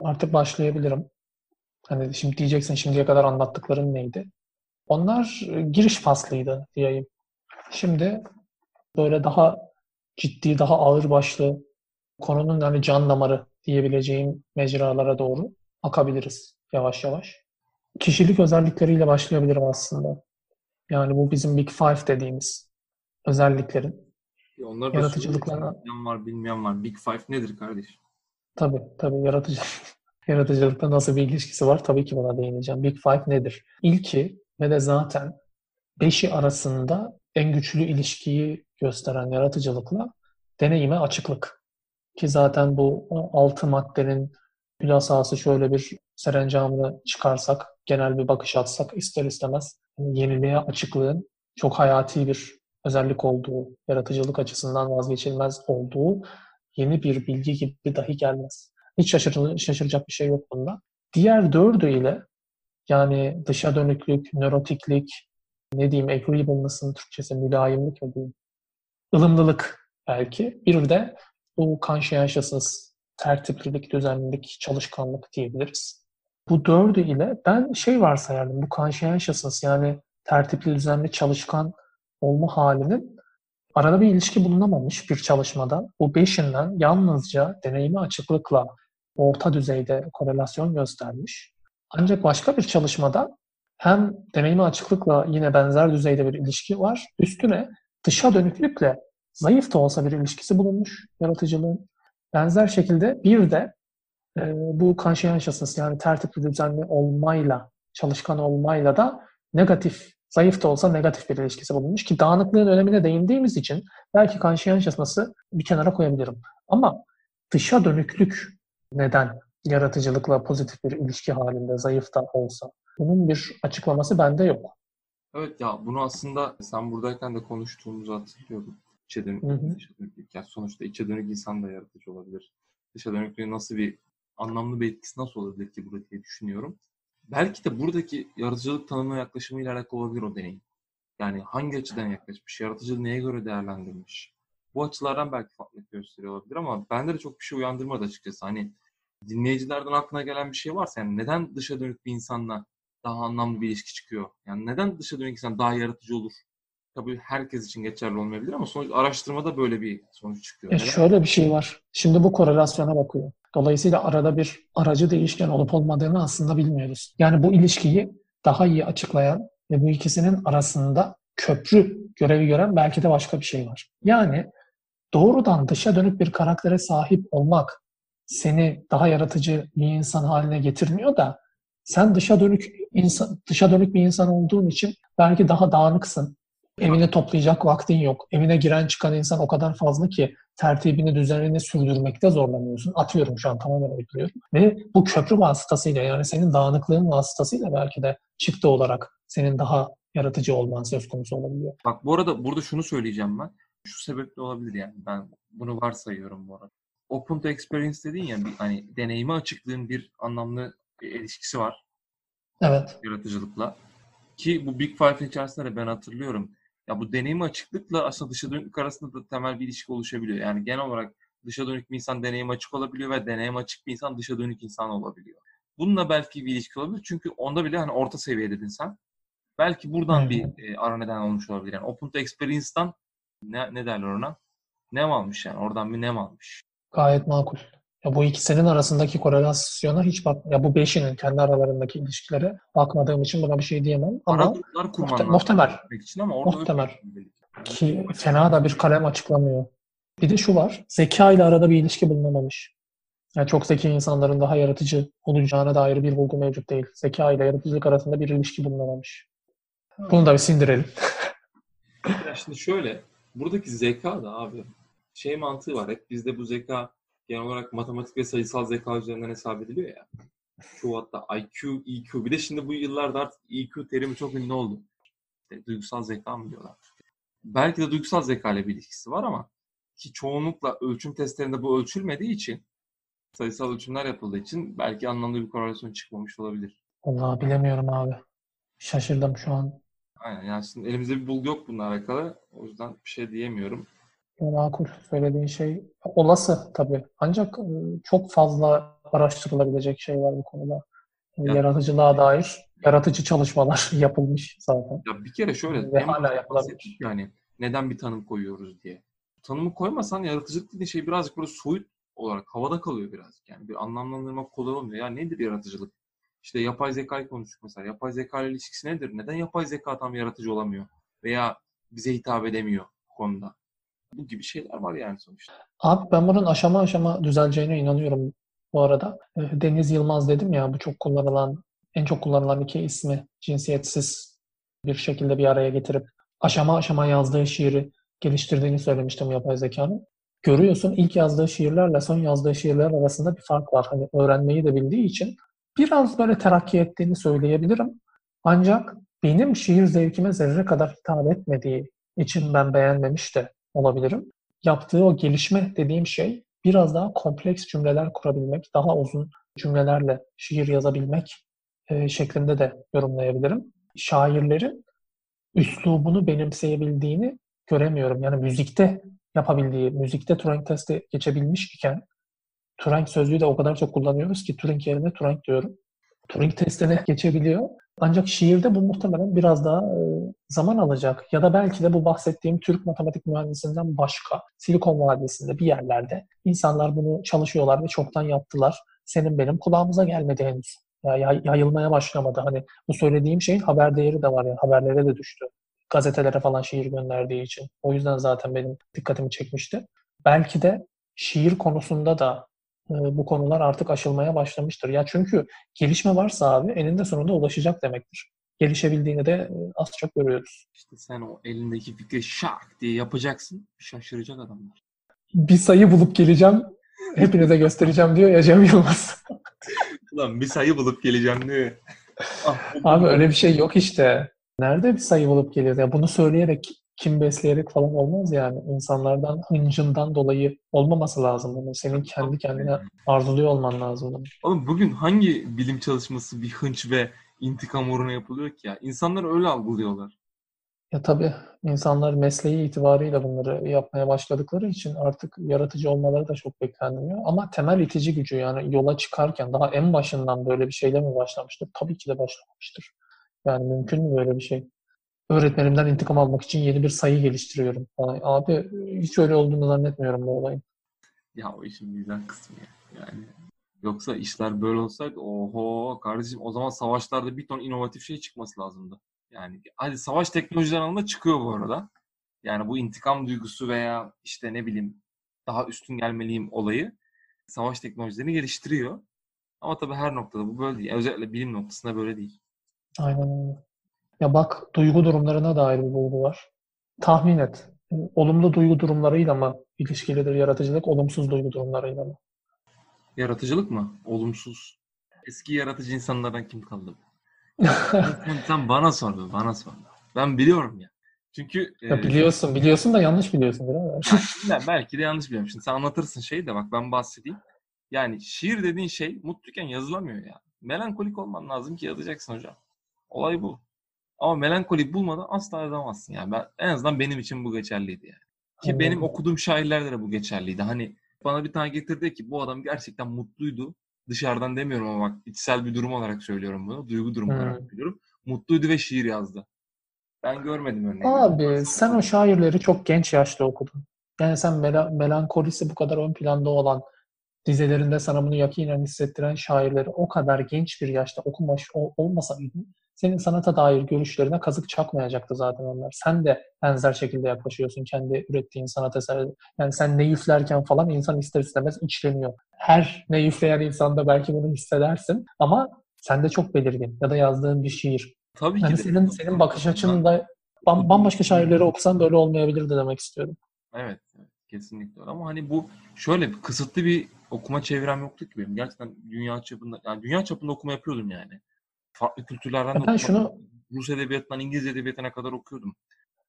artık başlayabilirim. Hani şimdi diyeceksin şimdiye kadar anlattıkların neydi? Onlar e, giriş faslıydı diyeyim. Şimdi böyle daha ciddi, daha ağır başlı konunun hani can damarı diyebileceğim mecralara doğru akabiliriz yavaş yavaş. Kişilik özellikleriyle başlayabilirim aslında. Yani bu bizim Big Five dediğimiz özelliklerin. Onlar da yaratıcılıklarına... Bilmeyen var, bilmeyen var. Big Five nedir kardeş? Tabii, tabii. Yaratıcı... [laughs] Yaratıcılıkta nasıl bir ilişkisi var? Tabii ki buna değineceğim. Big Five nedir? İlki ve de zaten beşi arasında en güçlü ilişkiyi gösteren yaratıcılıkla deneyime açıklık. Ki zaten bu altı maddenin hülasası şöyle bir serencamını çıkarsak, genel bir bakış atsak ister istemez yeniliğe açıklığın çok hayati bir özellik olduğu, yaratıcılık açısından vazgeçilmez olduğu yeni bir bilgi gibi dahi gelmez. Hiç şaşır, şaşıracak bir şey yok bunda. Diğer dördü ile yani dışa dönüklük, nörotiklik, ne diyeyim, agreeableness'ın Türkçesi mülayimlik mi diyeyim, ılımlılık belki. Bir de bu conscientiousness, tertiplilik, düzenlilik, çalışkanlık diyebiliriz. Bu dördü ile ben şey varsayardım, bu conscientiousness yani tertipli, düzenli, çalışkan olma halinin arada bir ilişki bulunamamış bir çalışmada. Bu beşinden yalnızca deneyimi açıklıkla orta düzeyde korelasyon göstermiş. Ancak başka bir çalışmada hem deneyimi açıklıkla yine benzer düzeyde bir ilişki var. Üstüne dışa dönüklükle zayıf da olsa bir ilişkisi bulunmuş yaratıcılığın. Benzer şekilde bir de e, bu conscientiousness yani tertipli düzenli olmayla, çalışkan olmayla da negatif, zayıf da olsa negatif bir ilişkisi bulunmuş ki dağınıklığın önemine değindiğimiz için belki conscientiousness'ı bir kenara koyabilirim. Ama dışa dönüklük neden yaratıcılıkla pozitif bir ilişki halinde zayıf da olsa? Bunun bir açıklaması bende yok. Evet ya bunu aslında sen buradayken de konuştuğumuzu hatırlıyorum. İçe dönük, dışa dönüklük. Yani sonuçta içe dönük insan da yaratıcı olabilir. Dışa dönüklüğün nasıl bir anlamlı bir etkisi nasıl olabilir ki burada diye düşünüyorum. Belki de buradaki yaratıcılık tanımına yaklaşımıyla alakalı olabilir o deneyim. Yani hangi açıdan yaklaşmış, yaratıcılığı neye göre değerlendirmiş. Bu açılardan belki farklılık gösteriyor olabilir ama bende de çok bir şey uyandırmadı açıkçası. Hani dinleyicilerden aklına gelen bir şey varsa yani neden dışa dönük bir insanla daha anlamlı bir ilişki çıkıyor? Yani neden dışa dönük insan daha yaratıcı olur? Tabii herkes için geçerli olmayabilir ama sonuç araştırmada böyle bir sonuç çıkıyor. E şöyle bir şey var. Şimdi bu korelasyona bakıyor. Dolayısıyla arada bir aracı değişken olup olmadığını aslında bilmiyoruz. Yani bu ilişkiyi daha iyi açıklayan ve bu ikisinin arasında köprü görevi gören belki de başka bir şey var. Yani doğrudan dışa dönük bir karaktere sahip olmak seni daha yaratıcı bir insan haline getirmiyor da sen dışa dönük insan dışa dönük bir insan olduğun için belki daha dağınıksın. Evini toplayacak vaktin yok. Evine giren çıkan insan o kadar fazla ki tertibini, düzenini sürdürmekte zorlanıyorsun. Atıyorum şu an tamamen uyduruyorum. Ve bu köprü vasıtasıyla yani senin dağınıklığın vasıtasıyla belki de çıktı olarak senin daha yaratıcı olman söz konusu olabiliyor. Bak bu arada burada şunu söyleyeceğim ben. Şu sebeple olabilir yani. Ben bunu varsayıyorum bu arada. Open to experience dedin ya bir hani deneyime açıklığın bir anlamlı bir ilişkisi var. Evet. Yaratıcılıkla. Ki bu Big Five içerisinde de ben hatırlıyorum. Ya bu deneyim açıklıkla aslında dışa dönüklük arasında da temel bir ilişki oluşabiliyor. Yani genel olarak dışa dönük bir insan deneyim açık olabiliyor ve deneyim açık bir insan dışa dönük insan olabiliyor. Bununla belki bir ilişki olabilir. Çünkü onda bile hani orta seviye dedin sen. Belki buradan hmm. bir e, ara neden olmuş olabilir. Yani Open to Experience'dan ne, ne derler ona? Nem almış yani. Oradan bir nem almış. Gayet makul. Ya bu ikisinin arasındaki korelasyona hiç bak ya bu beşinin kendi aralarındaki ilişkilere bakmadığım için buna bir şey diyemem ama muhte- muhtemel. Için ama orada muhtemel. Ki fena da bir kalem açıklamıyor. Bir de şu var. Zeka ile arada bir ilişki bulunamamış. Yani çok zeki insanların daha yaratıcı olacağına dair bir bulgu mevcut değil. Zeka ile yaratıcılık arasında bir ilişki bulunamamış. Bunu da bir sindirelim. ya şimdi şöyle, buradaki zeka da abi şey mantığı var. Hep bizde bu zeka genel olarak matematik ve sayısal zeka üzerinden hesap ediliyor ya. Şu hatta IQ, EQ. Bir de şimdi bu yıllarda artık EQ terimi çok ünlü oldu. İşte duygusal zeka mı diyorlar. Belki de duygusal zeka ile bir ilişkisi var ama ki çoğunlukla ölçüm testlerinde bu ölçülmediği için sayısal ölçümler yapıldığı için belki anlamlı bir korelasyon çıkmamış olabilir. Allah bilemiyorum abi. Şaşırdım şu an. Aynen yani şimdi elimizde bir bulgu yok bununla alakalı. O yüzden bir şey diyemiyorum. Makul söylediğin şey olası tabii. Ancak e, çok fazla araştırılabilecek şey var bu konuda. Ya, Yaratıcılığa dair yaratıcı çalışmalar [laughs] yapılmış zaten. Ya bir kere şöyle ve hala yapılabilir. Yani neden bir tanım koyuyoruz diye. Tanımı koymasan yaratıcılık dediğin şey birazcık böyle soyut olarak havada kalıyor birazcık. Yani bir anlamlandırmak kolay olmuyor. Ya nedir yaratıcılık? İşte yapay zekayı konuştuk mesela. Yapay zeka ile ilişkisi nedir? Neden yapay zeka tam yaratıcı olamıyor? Veya bize hitap edemiyor bu konuda? Bu gibi şeyler var yani sonuçta. Abi ben bunun aşama aşama düzeleceğine inanıyorum bu arada. Ee, Deniz Yılmaz dedim ya bu çok kullanılan, en çok kullanılan iki ismi cinsiyetsiz bir şekilde bir araya getirip aşama aşama yazdığı şiiri geliştirdiğini söylemiştim yapay zekanın. Görüyorsun ilk yazdığı şiirlerle son yazdığı şiirler arasında bir fark var. Hani öğrenmeyi de bildiği için biraz böyle terakki ettiğini söyleyebilirim. Ancak benim şiir zevkime zerre kadar hitap etmediği için ben beğenmemiş de olabilirim. Yaptığı o gelişme dediğim şey biraz daha kompleks cümleler kurabilmek, daha uzun cümlelerle şiir yazabilmek e, şeklinde de yorumlayabilirim. Şairlerin üslubunu benimseyebildiğini göremiyorum. Yani müzikte yapabildiği, müzikte Turing testi geçebilmiş iken Turing sözlüğü de o kadar çok kullanıyoruz ki Turing yerine Turing diyorum. Turing testine geçebiliyor. Ancak şiirde bu muhtemelen biraz daha e, zaman alacak. Ya da belki de bu bahsettiğim Türk matematik mühendisinden başka Silikon Vadisi'nde bir yerlerde insanlar bunu çalışıyorlar ve çoktan yaptılar. Senin benim kulağımıza gelmedi henüz. Ya, yayılmaya başlamadı. Hani bu söylediğim şeyin haber değeri de var yani haberlere de düştü. Gazetelere falan şiir gönderdiği için. O yüzden zaten benim dikkatimi çekmişti. Belki de şiir konusunda da bu konular artık aşılmaya başlamıştır. Ya çünkü gelişme varsa abi eninde sonunda ulaşacak demektir. Gelişebildiğini de az çok görüyoruz. İşte sen o elindeki fikri şak diye yapacaksın. Şaşıracak adamlar. Bir sayı bulup geleceğim. Hepinize göstereceğim diyor ya Cem Yılmaz. [laughs] Ulan bir sayı bulup geleceğim diyor. Ah, Abi öyle bir şey yok işte. Nerede bir sayı bulup geliyor? Ya bunu söyleyerek kim besleyerek falan olmaz yani. İnsanlardan hıncından dolayı olmaması lazım bunu. Senin kendi kendine arzuluyor olman lazım bunu. Oğlum bugün hangi bilim çalışması bir hınç ve intikam uğruna yapılıyor ki ya? İnsanlar öyle algılıyorlar. Ya tabii insanlar mesleği itibarıyla bunları yapmaya başladıkları için artık yaratıcı olmaları da çok beklenmiyor. Ama temel itici gücü yani yola çıkarken daha en başından böyle bir şeyle mi başlamıştır? Tabii ki de başlamamıştır. Yani mümkün mü böyle bir şey? Öğretmenimden intikam almak için yeni bir sayı geliştiriyorum. Abi hiç öyle olduğunu zannetmiyorum bu olayın. Ya o işin güzel kısmı ya. Yani yoksa işler böyle olsaydı oho kardeşim o zaman savaşlarda bir ton inovatif şey çıkması lazımdı. Yani hadi savaş teknolojiler alanında çıkıyor bu arada. Yani bu intikam duygusu veya işte ne bileyim daha üstün gelmeliyim olayı savaş teknolojilerini geliştiriyor. Ama tabii her noktada bu böyle değil. Özellikle bilim noktasında böyle değil. Aynen öyle. Ya bak duygu durumlarına dair bir bulgu var. Tahmin et. Olumlu duygu durumlarıyla mı ilişkilidir yaratıcılık, olumsuz duygu durumlarıyla mı? Yaratıcılık mı? Olumsuz. Eski yaratıcı insanlardan kim kaldı? sen, [laughs] sen bana sor, bana sor. Ben biliyorum ya. Çünkü ya e, biliyorsun, biliyorsun da yanlış biliyorsun biraz. [laughs] belki de yanlış biliyorum. Şimdi sen anlatırsın şeyi de bak ben bahsedeyim. Yani şiir dediğin şey mutluyken yazılamıyor ya. Melankolik olman lazım ki yazacaksın hocam. Olay bu. Ama melankoli bulmadan asla yazamazsın yani. Ben, en azından benim için bu geçerliydi yani. Ki Anladım. benim okuduğum şairlerde de bu geçerliydi. Hani bana bir tane getirdi ki bu adam gerçekten mutluydu. Dışarıdan demiyorum ama bak içsel bir durum olarak söylüyorum bunu. Duygu durumu hmm. olarak söylüyorum. Mutluydu ve şiir yazdı. Ben görmedim örneğini. Abi sen o şairleri çok genç yaşta okudun. Yani sen mel- melankolisi bu kadar ön planda olan dizelerinde sana bunu yakinen hissettiren şairleri o kadar genç bir yaşta okumuş olmasaydın senin sanata dair görüşlerine kazık çakmayacaktı zaten onlar. Sen de benzer şekilde yaklaşıyorsun kendi ürettiğin sanat eseri. Yani sen ne üflerken falan insan ister istemez içleniyor. Her ne üfleyen insanda belki bunu hissedersin ama sen de çok belirgin ya da yazdığın bir şiir. Tabii yani ki. Senin, de. senin bakış açın da bambaşka şairleri okusan böyle olmayabilirdi demek istiyorum. Evet, kesinlikle ama hani bu şöyle kısıtlı bir okuma çevrem yoktu ki benim. Gerçekten dünya çapında yani dünya çapında okuma yapıyordum yani farklı kültürlerden de ben şunu Rus edebiyatından İngiliz edebiyatına kadar okuyordum.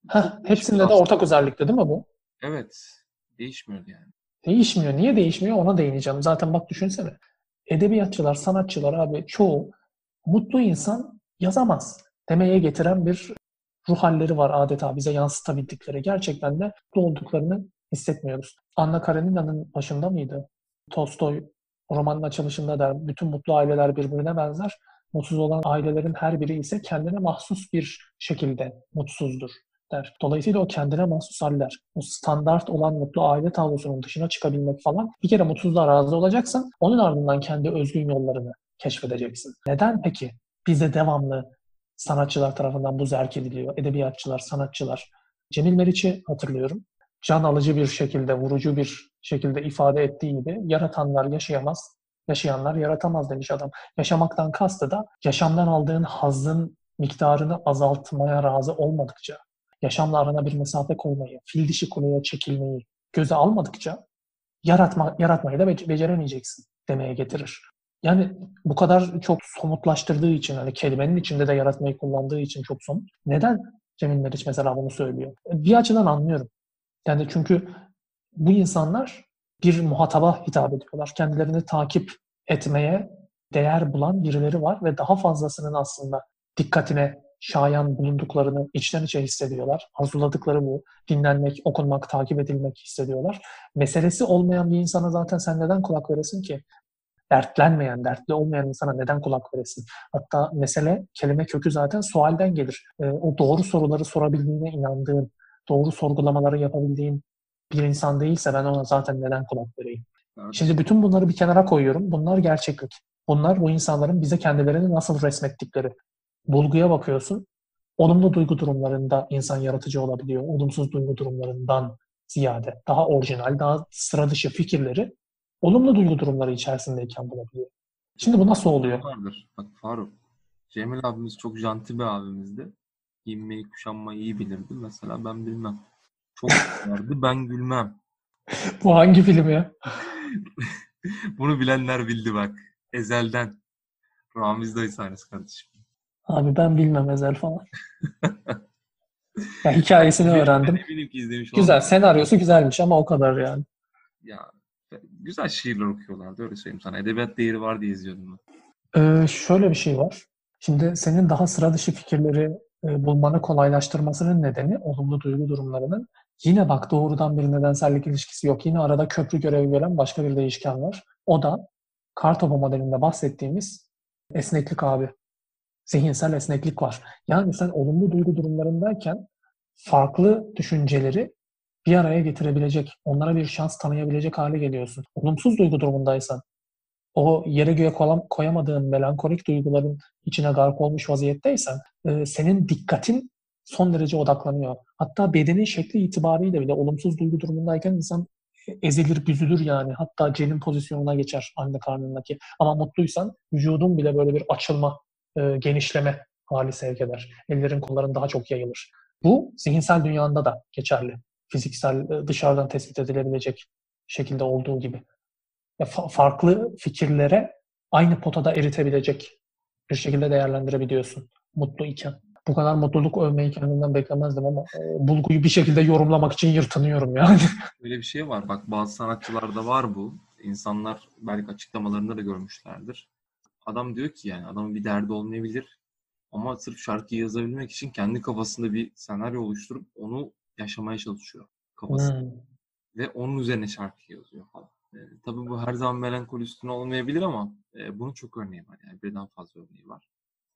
Heh, hepsinde de ortak özellikti değil mi bu? Evet. Değişmiyordu yani. Değişmiyor. Niye değişmiyor? Ona değineceğim. Zaten bak düşünsene. Edebiyatçılar, sanatçılar abi çoğu mutlu insan yazamaz demeye getiren bir ruh halleri var adeta bize yansıtabildikleri. Gerçekten de mutlu olduklarını hissetmiyoruz. Anna Karenina'nın başında mıydı? Tolstoy romanın açılışında der bütün mutlu aileler birbirine benzer. Mutsuz olan ailelerin her biri ise kendine mahsus bir şekilde mutsuzdur der. Dolayısıyla o kendine mahsus haller, o standart olan mutlu aile tablosunun dışına çıkabilmek falan bir kere mutsuzluğa razı olacaksın. Onun ardından kendi özgün yollarını keşfedeceksin. Neden peki bize devamlı sanatçılar tarafından bu zerk ediliyor? Edebiyatçılar, sanatçılar. Cemil Meriç'i hatırlıyorum. Can alıcı bir şekilde, vurucu bir şekilde ifade ettiği gibi yaratanlar yaşayamaz, Yaşayanlar yaratamaz demiş adam. Yaşamaktan kastı da yaşamdan aldığın hazzın miktarını azaltmaya razı olmadıkça, yaşamla arana bir mesafe koymayı, fil dişi kuleye çekilmeyi göze almadıkça yaratma, yaratmayı da beceremeyeceksin demeye getirir. Yani bu kadar çok somutlaştırdığı için, hani kelimenin içinde de yaratmayı kullandığı için çok somut. Neden Cemil Meriç mesela bunu söylüyor? Bir açıdan anlıyorum. Yani çünkü bu insanlar bir muhataba hitap ediyorlar. Kendilerini takip etmeye değer bulan birileri var ve daha fazlasının aslında dikkatine şayan bulunduklarını içten içe hissediyorlar. Arzuladıkları bu. Dinlenmek, okunmak, takip edilmek hissediyorlar. Meselesi olmayan bir insana zaten sen neden kulak veresin ki? dertlenmeyen, dertli olmayan insana neden kulak veresin? Hatta mesele kelime kökü zaten sualden gelir. E, o doğru soruları sorabildiğine inandığın, doğru sorgulamaları yapabildiğin bir insan değilse ben ona zaten neden kulak vereyim? Evet. Şimdi bütün bunları bir kenara koyuyorum. Bunlar gerçeklik. Bunlar bu insanların bize kendilerini nasıl resmettikleri. Bulguya bakıyorsun. Olumlu duygu durumlarında insan yaratıcı olabiliyor. Olumsuz duygu durumlarından ziyade daha orijinal, daha sıra dışı fikirleri olumlu duygu durumları içerisindeyken bulabiliyor. Şimdi bu nasıl oluyor? Vardır. Bak Faruk, Cemil abimiz çok janti bir abimizdi. Giyinmeyi, kuşanmayı iyi bilirdi. Mesela ben bilmem. Çok vardı, ben gülmem. bu hangi film ya? [laughs] Bunu bilenler bildi bak. Ezel'den. Ramiz dayı sahnesi kardeşim. Abi ben bilmem Ezel falan. ya hikayesini öğrendim. Eminim ki izlemiş Güzel. Olmadım. Senaryosu güzelmiş ama o kadar yani. Ya güzel şiirler okuyorlardı öyle söyleyeyim sana. Edebiyat değeri var diye izliyordum ben. Ee, şöyle bir şey var. Şimdi senin daha sıra dışı fikirleri bulmanı kolaylaştırmasının nedeni olumlu duygu durumlarının yine bak doğrudan bir nedensellik ilişkisi yok. Yine arada köprü görevi gören başka bir değişken var. O da Kartopu modelinde bahsettiğimiz esneklik abi. Zihinsel esneklik var. Yani sen olumlu duygu durumlarındayken farklı düşünceleri bir araya getirebilecek, onlara bir şans tanıyabilecek hale geliyorsun. Olumsuz duygu durumundaysan, o yere göğe koyamadığın melankolik duyguların içine gark olmuş vaziyetteysen, e, senin dikkatin son derece odaklanıyor. Hatta bedenin şekli itibariyle bile olumsuz duygu durumundayken insan ezilir, büzülür yani. Hatta cenin pozisyonuna geçer anne karnındaki. Ama mutluysan vücudun bile böyle bir açılma, e, genişleme hali sevk eder. Ellerin, kolların daha çok yayılır. Bu zihinsel dünyanda da geçerli. Fiziksel, e, dışarıdan tespit edilebilecek şekilde olduğu gibi. Fa- farklı fikirlere aynı potada eritebilecek bir şekilde değerlendirebiliyorsun mutlu iken. Bu kadar mutluluk övmeyi kendimden beklemezdim ama e, bulguyu bir şekilde yorumlamak için yırtınıyorum yani. [laughs] Öyle bir şey var. Bak bazı sanatçılarda var bu. İnsanlar belki açıklamalarında da görmüşlerdir. Adam diyor ki yani adamın bir derdi olmayabilir ama sırf şarkıyı yazabilmek için kendi kafasında bir senaryo oluşturup onu yaşamaya çalışıyor kafasında. Hmm. Ve onun üzerine şarkı yazıyor falan. E, tabii bu her zaman melankoli üstüne olmayabilir ama e, bunun çok örneği var. Yani birden fazla örneği var.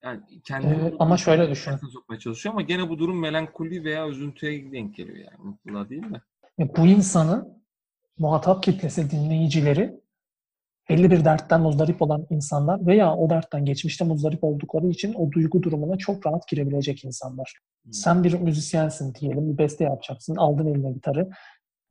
Yani kendini ee, ama şöyle düşün. sokmaya çalışıyor ama gene bu durum melankoli veya üzüntüye denk geliyor yani. Mutluluğa değil mi? Bu insanın muhatap kitlesi, dinleyicileri 51 dertten muzdarip olan insanlar veya o dertten geçmişte muzdarip oldukları için o duygu durumuna çok rahat girebilecek insanlar. Hmm. Sen bir müzisyensin diyelim, bir beste yapacaksın, aldın eline gitarı.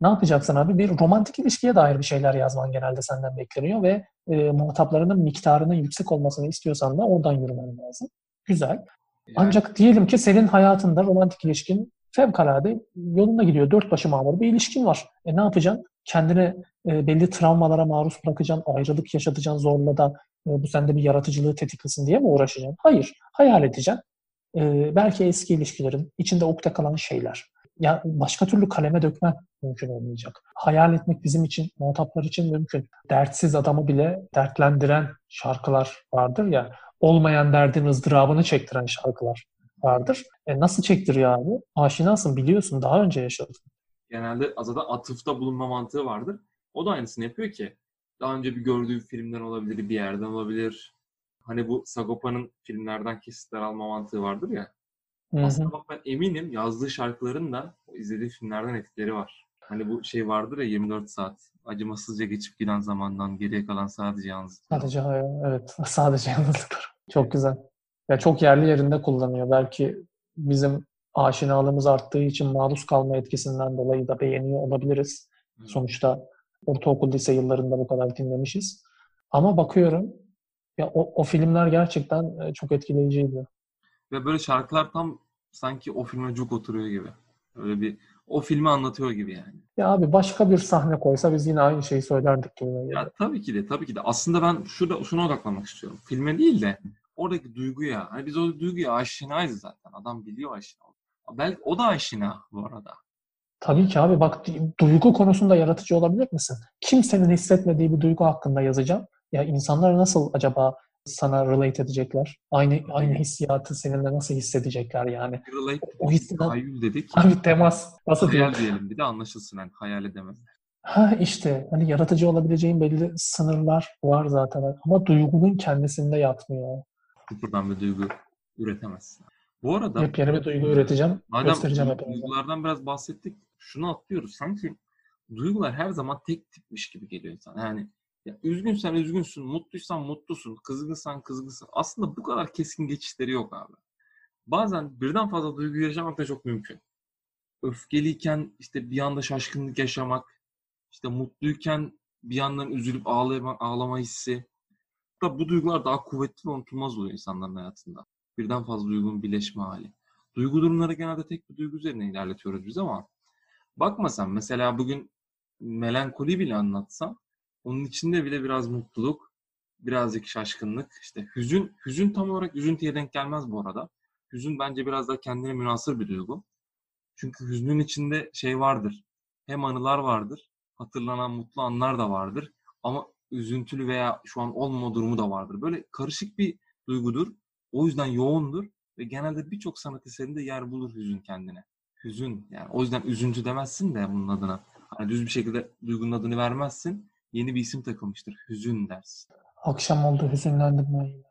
Ne yapacaksın abi? Bir romantik ilişkiye dair bir şeyler yazman genelde senden bekleniyor ve e, muhataplarının miktarının yüksek olmasını istiyorsan da oradan yürümen lazım. Güzel. Yani. Ancak diyelim ki senin hayatında romantik ilişkin fevkalade yolunda gidiyor. Dört başı mamur bir ilişkin var. E ne yapacaksın? Kendine e, belli travmalara maruz bırakacaksın, ayrılık yaşatacaksın zorla da e, bu sende bir yaratıcılığı tetiklesin diye mi uğraşacaksın? Hayır. Hayal edeceksin. E, belki eski ilişkilerin içinde ukde kalan şeyler. Ya başka türlü kaleme dökmen mümkün olmayacak. Hayal etmek bizim için, muhataplar için mümkün. Dertsiz adamı bile dertlendiren şarkılar vardır ya. Olmayan derdin ızdırabını çektiren şarkılar vardır. E nasıl çektiriyor abi? Aşinasın, biliyorsun, daha önce yaşadın. Genelde azada atıfta bulunma mantığı vardır. O da aynısını yapıyor ki. Daha önce bir gördüğü filmden olabilir, bir yerden olabilir. Hani bu Sagopa'nın filmlerden kesitler alma mantığı vardır ya. Hı-hı. Aslında bak ben eminim yazdığı şarkıların da izlediği filmlerden etkileri var. Hani bu şey vardır ya 24 saat acımasızca geçip giden zamandan geriye kalan sadece yalnızlık. Sadece evet [laughs] sadece yalnızlık. Çok güzel. Ya çok yerli yerinde kullanıyor. Belki bizim aşinalığımız arttığı için maruz kalma etkisinden dolayı da beğeniyor olabiliriz. Hı. Sonuçta ortaokul lise yıllarında bu kadar dinlemişiz. Ama bakıyorum ya o, o filmler gerçekten e, çok etkileyiciydi. Ve böyle şarkılar tam sanki o filme çok oturuyor gibi. Öyle bir o filmi anlatıyor gibi yani. Ya abi başka bir sahne koysa biz yine aynı şeyi söylerdik gibi. Ya tabii ki de tabii ki de. Aslında ben şurada şuna odaklanmak istiyorum. Filme değil de oradaki duyguya. Hani biz o duyguya aşinayız zaten. Adam biliyor aşina. Belki o da aşina bu arada. Tabii ki abi bak duygu konusunda yaratıcı olabilir misin? Kimsenin hissetmediği bir duygu hakkında yazacağım. Ya insanlar nasıl acaba sana relate edecekler? Aynı aynı hissiyatı seninle nasıl hissedecekler yani? Relate o hisseden... Hayal dedik. Abi temas. Nasıl hayal diyelim bir de anlaşılsın yani hayal edemezler. Ha işte hani yaratıcı olabileceğin belli sınırlar var zaten ama duygunun kendisinde yatmıyor. Sıfırdan bir duygu üretemezsin. Bu arada Yepyeni bir duygu üreteceğim. madem göstereceğim hepinize. duygulardan biraz bahsettik. Şunu atlıyoruz. Sanki duygular her zaman tek tipmiş gibi geliyor insan. Yani ya üzgünsen üzgünsün, mutluysan mutlusun, kızgınsan kızgınsın. Aslında bu kadar keskin geçişleri yok abi. Bazen birden fazla duygu yaşamak da çok mümkün. Öfkeliyken işte bir anda şaşkınlık yaşamak, işte mutluyken bir yandan üzülüp ağlama, ağlama hissi. Hatta bu duygular daha kuvvetli ve unutulmaz oluyor insanların hayatında. Birden fazla duygunun birleşme hali. Duygu durumları genelde tek bir duygu üzerine ilerletiyoruz biz ama bakma sen mesela bugün melankoli bile anlatsam onun içinde bile biraz mutluluk, birazcık şaşkınlık, işte hüzün, hüzün tam olarak üzüntüye denk gelmez bu arada. Hüzün bence biraz da kendine münasır bir duygu. Çünkü hüznün içinde şey vardır. Hem anılar vardır, hatırlanan mutlu anlar da vardır. Ama üzüntülü veya şu an olmama durumu da vardır. Böyle karışık bir duygudur. O yüzden yoğundur ve genelde birçok sanat eserinde yer bulur hüzün kendine. Hüzün yani o yüzden üzüntü demezsin de bunun adına. Hani düz bir şekilde duygunun adını vermezsin. Yeni bir isim takılmıştır. Hüzün dersin. Akşam oldu hüzünlendim ben yine.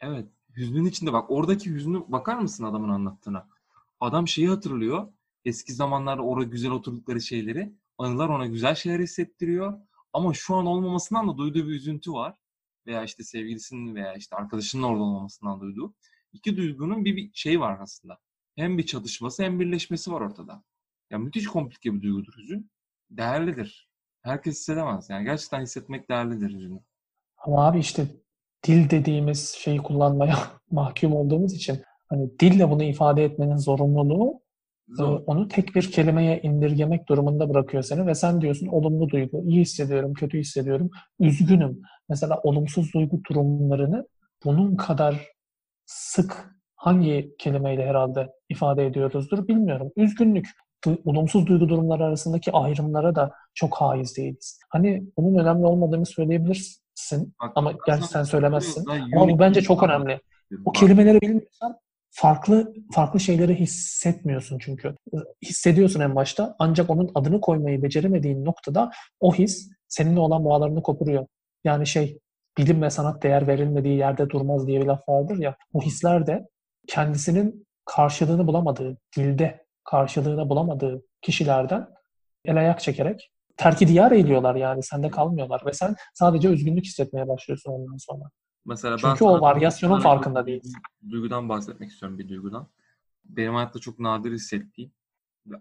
Evet. Hüznün içinde bak oradaki hüznü bakar mısın adamın anlattığına? Adam şeyi hatırlıyor. Eski zamanlarda orada güzel oturdukları şeyleri. Anılar ona güzel şeyler hissettiriyor. Ama şu an olmamasından da duyduğu bir üzüntü var. Veya işte sevgilisinin veya işte arkadaşının orada olmamasından duyduğu. İki duygunun bir, bir şey var aslında. Hem bir çatışması hem birleşmesi var ortada. Ya müthiş komplike bir duygudur hüzün. Değerlidir. Herkes hissedemez. Yani gerçekten hissetmek değerlidir hüzünü. Ama abi işte dil dediğimiz şeyi kullanmaya [laughs] mahkum olduğumuz için hani dille bunu ifade etmenin zorunluluğu e, Zor. onu tek bir kelimeye indirgemek durumunda bırakıyor seni ve sen diyorsun olumlu duygu, iyi hissediyorum, kötü hissediyorum, üzgünüm. Mesela olumsuz duygu durumlarını bunun kadar sık hangi kelimeyle herhalde ifade ediyoruzdur bilmiyorum. Üzgünlük, olumsuz duygu durumları arasındaki ayrımlara da çok haiz değiliz. Hani bunun önemli olmadığını söyleyebilirsin Bak, ama gerçi sen söylemezsin. Ama bu bence çok önemli. O kelimeleri bilmiyorsan farklı farklı şeyleri hissetmiyorsun çünkü. Hissediyorsun en başta ancak onun adını koymayı beceremediğin noktada o his seninle olan bağlarını kopuruyor. Yani şey bilim ve sanat değer verilmediği yerde durmaz diye bir laf vardır ya. O hisler de kendisinin karşılığını bulamadığı, dilde karşılığını bulamadığı kişilerden el ayak çekerek terki diyar eğiliyorlar yani sende kalmıyorlar ve sen sadece üzgünlük hissetmeye başlıyorsun ondan sonra. Mesela ben Çünkü o varyasyonun farkında değilsin. Duygudan bahsetmek istiyorum bir duygudan. Benim hayatta çok nadir hissettiğim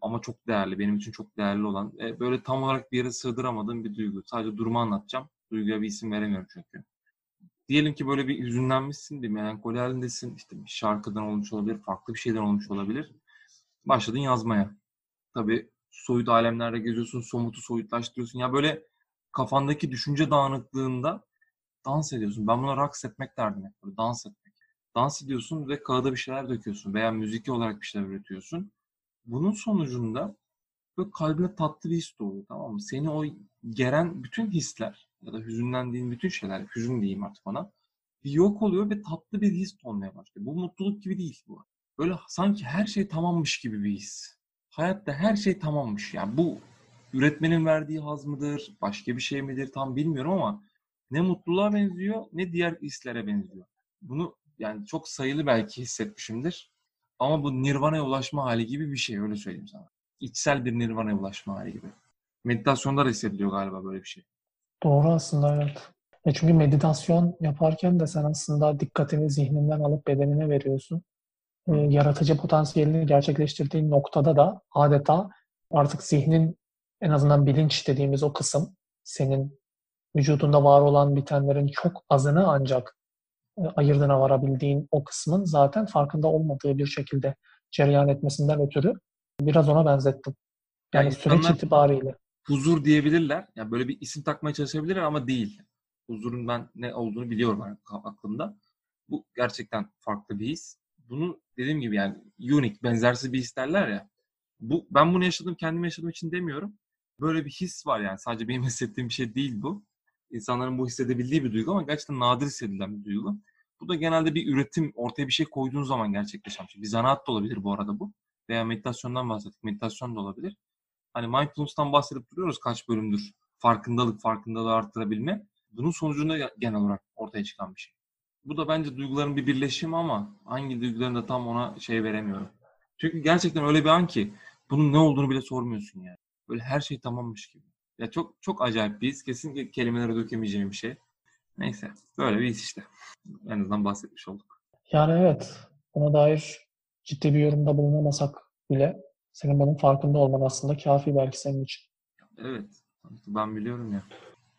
ama çok değerli, benim için çok değerli olan, böyle tam olarak bir yere sığdıramadığım bir duygu. Sadece durumu anlatacağım. Duyguya bir isim veremiyorum çünkü. Diyelim ki böyle bir hüzünlenmişsin, bir melankoli halindesin. İşte bir şarkıdan olmuş olabilir, farklı bir şeyden olmuş olabilir. Başladın yazmaya. Tabii soyut alemlerde geziyorsun, somutu soyutlaştırıyorsun. Ya böyle kafandaki düşünce dağınıklığında dans ediyorsun. Ben buna raks etmek derdim hep. Böyle dans etmek. Dans ediyorsun ve kağıda bir şeyler döküyorsun veya müzik olarak bir şeyler üretiyorsun. Bunun sonucunda böyle kalbine tatlı bir his doğuyor tamam mı? Seni o geren bütün hisler ya da hüzünlendiğin bütün şeyler, hüzün diyeyim artık ona, bir yok oluyor ve tatlı bir his olmaya başlıyor. Bu mutluluk gibi değil bu. Böyle sanki her şey tamammış gibi bir his. Hayatta her şey tamammış. Yani bu üretmenin verdiği haz mıdır, başka bir şey midir tam bilmiyorum ama ne mutluluğa benziyor ne diğer hislere benziyor. Bunu yani çok sayılı belki hissetmişimdir. Ama bu nirvana'ya ulaşma hali gibi bir şey öyle söyleyeyim sana. İçsel bir nirvana'ya ulaşma hali gibi. Meditasyonda da hissediliyor galiba böyle bir şey. Doğru aslında evet. E çünkü meditasyon yaparken de sen aslında dikkatini zihninden alıp bedenine veriyorsun. E, yaratıcı potansiyelini gerçekleştirdiğin noktada da adeta artık zihnin en azından bilinç dediğimiz o kısım senin vücudunda var olan bitenlerin çok azını ancak e, ayırdına varabildiğin o kısmın zaten farkında olmadığı bir şekilde cereyan etmesinden ötürü biraz ona benzettim. Yani Yani süreç itibariyle. Huzur diyebilirler. Yani böyle bir isim takmaya çalışabilirler ama değil. Huzurun ben ne olduğunu biliyorum aklımda. Bu gerçekten farklı bir his. Bunu dediğim gibi yani unique, benzersiz bir his derler ya. Bu, ben bunu yaşadım, kendim yaşadığım için demiyorum. Böyle bir his var yani. Sadece benim [laughs] hissettiğim bir şey değil bu. İnsanların bu hissedebildiği bir duygu ama gerçekten nadir hissedilen bir duygu. Bu da genelde bir üretim, ortaya bir şey koyduğun zaman gerçekleşen bir şey. Bir zanaat da olabilir bu arada bu. Veya meditasyondan bahsettik. Meditasyon da olabilir. Hani mindfulness'tan bahsedip duruyoruz kaç bölümdür. Farkındalık, farkındalığı arttırabilme. Bunun sonucunda genel olarak ortaya çıkan bir şey. Bu da bence duyguların bir birleşimi ama hangi duyguların da tam ona şey veremiyorum. Çünkü gerçekten öyle bir an ki bunun ne olduğunu bile sormuyorsun yani. Böyle her şey tamammış gibi. Ya çok çok acayip bir his. Kesinlikle kelimelere dökemeyeceğim bir şey. Neyse. Böyle bir his işte. En azından bahsetmiş olduk. Yani evet. Buna dair ciddi bir yorumda bulunamasak bile senin bunun farkında olman aslında kafi belki senin için. Evet. Ben biliyorum ya.